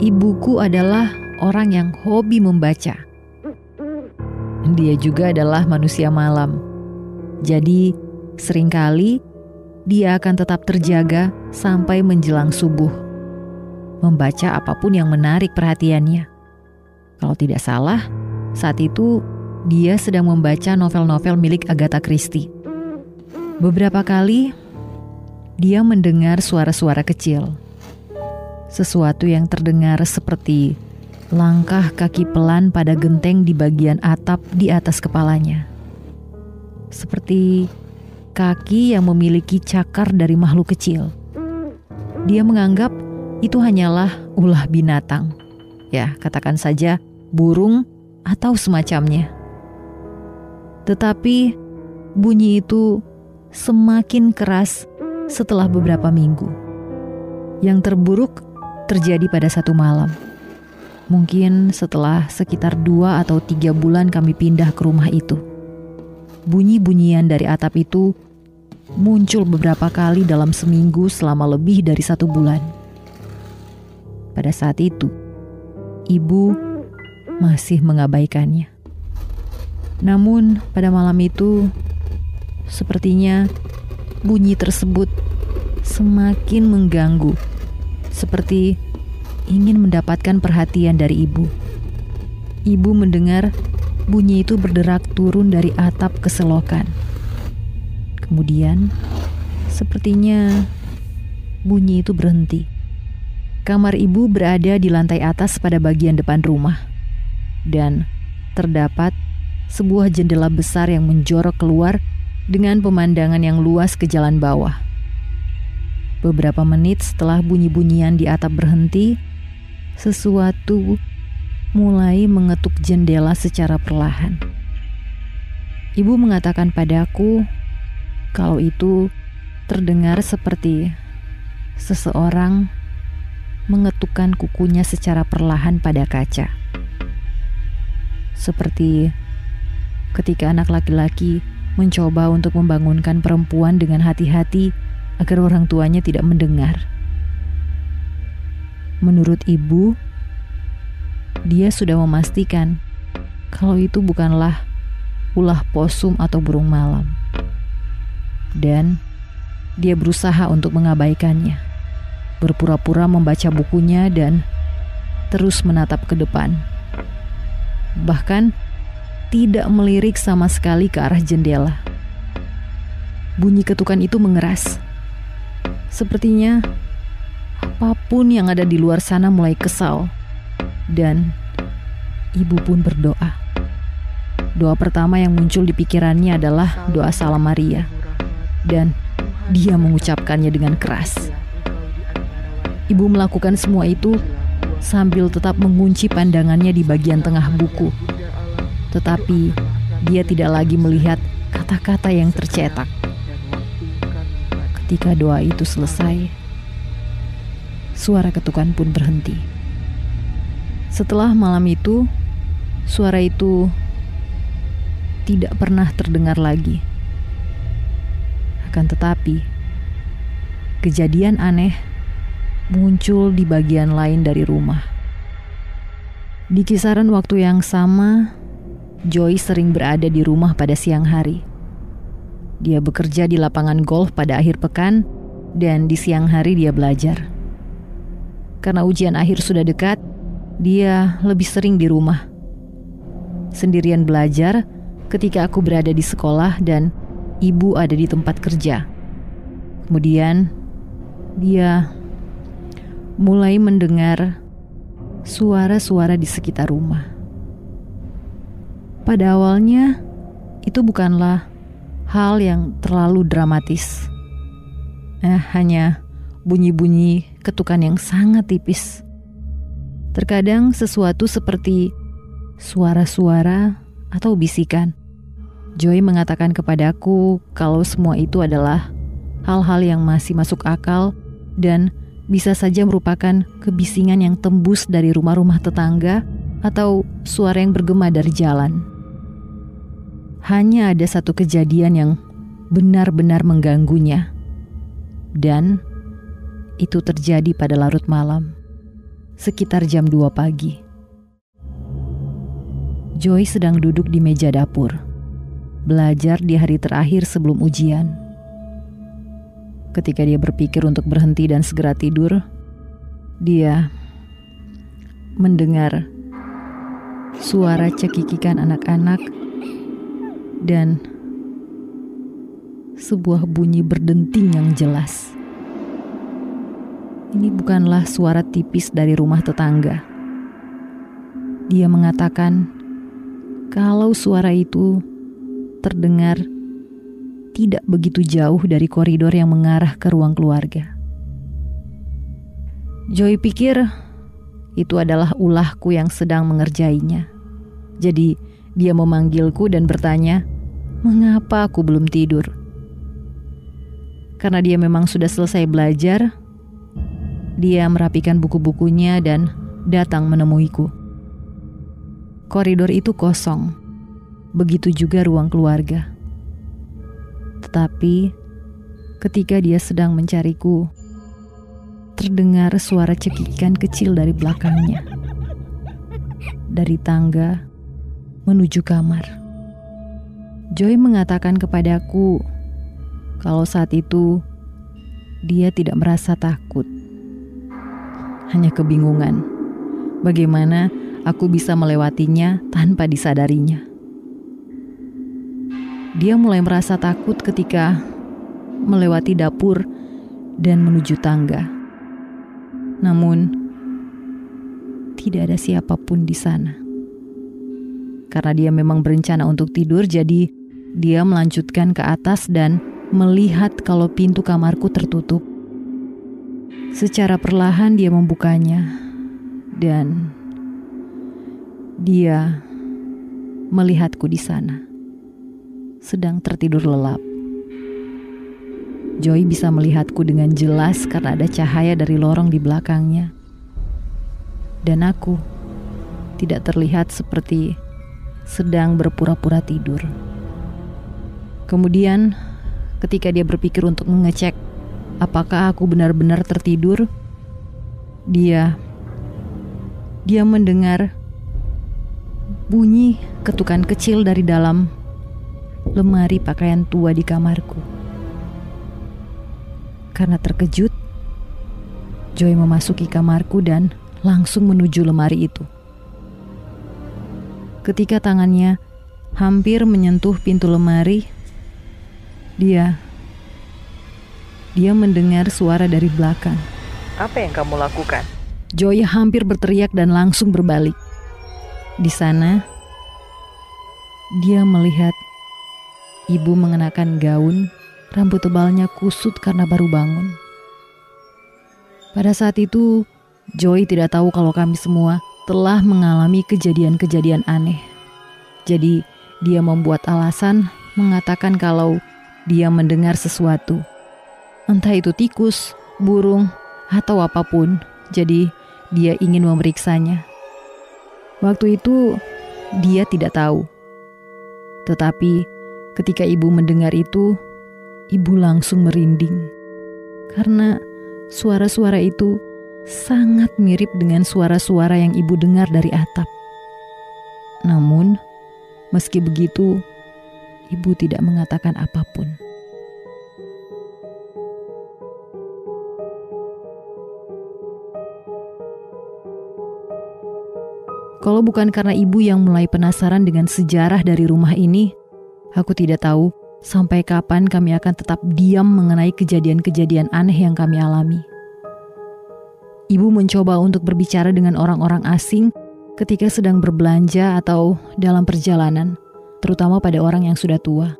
ibuku adalah orang yang hobi membaca. Dia juga adalah manusia malam. Jadi, sering kali dia akan tetap terjaga sampai menjelang subuh. Membaca apa pun yang menarik perhatiannya. Kalau tidak salah, saat itu dia sedang membaca novel-novel milik Agatha Christie. Beberapa kali dia mendengar suara-suara kecil. Sesuatu yang terdengar seperti langkah kaki pelan pada genteng di bagian atap di atas kepalanya. Seperti kaki yang memiliki cakar dari makhluk kecil. Dia menganggap itu hanyalah ulah binatang. Ya, katakan saja burung atau semacamnya. Tetapi bunyi itu semakin keras setelah beberapa minggu. Yang terburuk terjadi pada satu malam. Mungkin setelah sekitar dua atau tiga bulan kami pindah ke rumah itu. Bunyi-bunyian dari atap itu muncul beberapa kali dalam seminggu selama lebih dari satu bulan. Pada saat itu, ibu masih mengabaikannya. Namun, pada malam itu, sepertinya bunyi tersebut semakin mengganggu, seperti ingin mendapatkan perhatian dari ibu. Ibu mendengar bunyi itu berderak turun dari atap keselokan. Kemudian, sepertinya bunyi itu berhenti. Kamar ibu berada di lantai atas pada bagian depan rumah, dan terdapat sebuah jendela besar yang menjorok keluar dengan pemandangan yang luas ke jalan bawah. Beberapa menit setelah bunyi-bunyian di atap berhenti, sesuatu mulai mengetuk jendela secara perlahan. Ibu mengatakan padaku kalau itu terdengar seperti seseorang mengetukkan kukunya secara perlahan pada kaca. Seperti ketika anak laki-laki mencoba untuk membangunkan perempuan dengan hati-hati agar orang tuanya tidak mendengar. Menurut ibu, dia sudah memastikan kalau itu bukanlah ulah posum atau burung malam. Dan dia berusaha untuk mengabaikannya, berpura-pura membaca bukunya dan terus menatap ke depan. Bahkan tidak melirik sama sekali ke arah jendela. Bunyi ketukan itu mengeras. Sepertinya apa pun yang ada di luar sana mulai kesal. Dan ibu pun berdoa. Doa pertama yang muncul di pikirannya adalah doa salam Maria. Dan dia mengucapkannya dengan keras. Ibu melakukan semua itu sambil tetap mengunci pandangannya di bagian tengah buku tetapi dia tidak lagi melihat kata-kata yang tercetak. Ketika doa itu selesai, suara ketukan pun berhenti. Setelah malam itu, suara itu tidak pernah terdengar lagi. Akan tetapi, kejadian aneh muncul di bagian lain dari rumah. Di kisaran waktu yang sama, Joy sering berada di rumah pada siang hari. Dia bekerja di lapangan golf pada akhir pekan, dan di siang hari dia belajar. Karena ujian akhir sudah dekat, dia lebih sering di rumah. Sendirian belajar ketika aku berada di sekolah dan ibu ada di tempat kerja. Kemudian, dia mulai mendengar suara-suara di sekitar rumah. Pada awalnya, itu bukanlah hal yang terlalu dramatis. Eh, hanya bunyi-bunyi ketukan yang sangat tipis. Terkadang sesuatu seperti suara-suara atau bisikan. Joy mengatakan kepadaku kalau semua itu adalah hal-hal yang masih masuk akal dan bisa saja merupakan kebisingan yang tembus dari rumah-rumah tetangga atau suara yang bergema dari jalan. Hanya ada satu kejadian yang benar-benar mengganggunya, dan itu terjadi pada larut malam. sekitar jam 2 pagi. Joy sedang duduk di meja dapur, belajar di hari terakhir sebelum ujian. Ketika dia berpikir untuk berhenti dan segera tidur, dia mendengar suara cekikikan anak-anak dan sebuah bunyi berdenting yang jelas. Ini bukanlah suara tipis dari rumah tetangga. Dia mengatakan kalau suara itu terdengar tidak begitu jauh dari koridor yang mengarah ke ruang keluarga. Joy pikir itu adalah ulahku yang sedang mengerjainya. Jadi, dia memanggilku dan bertanya, "Mengapa aku belum tidur?" Karena dia memang sudah selesai belajar, dia merapikan buku-bukunya dan datang menemuiku. Koridor itu kosong, begitu juga ruang keluarga. Tetapi ketika dia sedang mencariku, terdengar suara cekikan kecil dari belakangnya. Dari tangga menuju kamar. Joy mengatakan kepadaku kalau saat itu dia tidak merasa takut hanya kebingungan. Bagaimana aku bisa melewatinya tanpa disadarinya? Dia mulai merasa takut ketika melewati dapur dan menuju tangga. Namun, tidak ada siapa pun di sana. Karena dia memang berencana untuk tidur, jadi dia melanjutkan ke atas dan melihat kalau pintu kamarku tertutup. Secara perlahan dia membukanya dan dia melihatku di sana, sedang tertidur lelap. Joy bisa melihatku dengan jelas karena ada cahaya dari lorong di belakangnya. Dan aku tidak terlihat seperti sedang berpura-pura tidur. Kemudian, ketika dia berpikir untuk mengecek apakah aku benar-benar tertidur? Dia dia mendengar bunyi ketukan kecil dari dalam lemari pakaian tua di kamarku. Karena terkejut, Joy memasuki kamarku dan langsung menuju lemari itu. Ketika tangannya hampir menyentuh pintu lemari, dia dia mendengar suara dari belakang. Apa yang kamu lakukan? Joy hampir berteriak dan langsung berbalik. Di sana, dia melihat ibu mengenakan gaun, rambut tebalnya kusut karena baru bangun. Pada saat itu, Joy tidak tahu kalau kami semua telah mengalami kejadian-kejadian aneh. Jadi, dia membuat alasan mengatakan kalau dia mendengar sesuatu entah itu tikus, burung, atau apa pun. Jadi, dia ingin memeriksanya. Waktu itu, dia tidak tahu. Tetapi, ketika ibu mendengar itu, ibu langsung merinding karena suara-suara itu sangat mirip dengan suara-suara yang ibu dengar dari atap. Namun, meski begitu, ibu tidak mengatakan apa pun. Kalau bukan karena ibu yang mulai penasaran dengan sejarah dari rumah ini, aku tidak tahu sampai kapan kami akan tetap diam mengenai kejadian-kejadian aneh yang kami alami. Ibu mencoba untuk berbicara dengan orang-orang asing ketika sedang berbelanja atau dalam perjalanan, terutama pada orang yang sudah tua.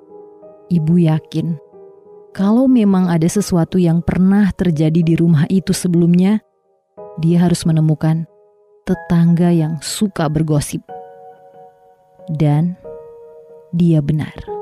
Ibu yakin kalau memang ada sesuatu yang pernah terjadi di rumah itu sebelumnya, dia harus menemukan tetangga yang suka bergosip. Dan dia benar.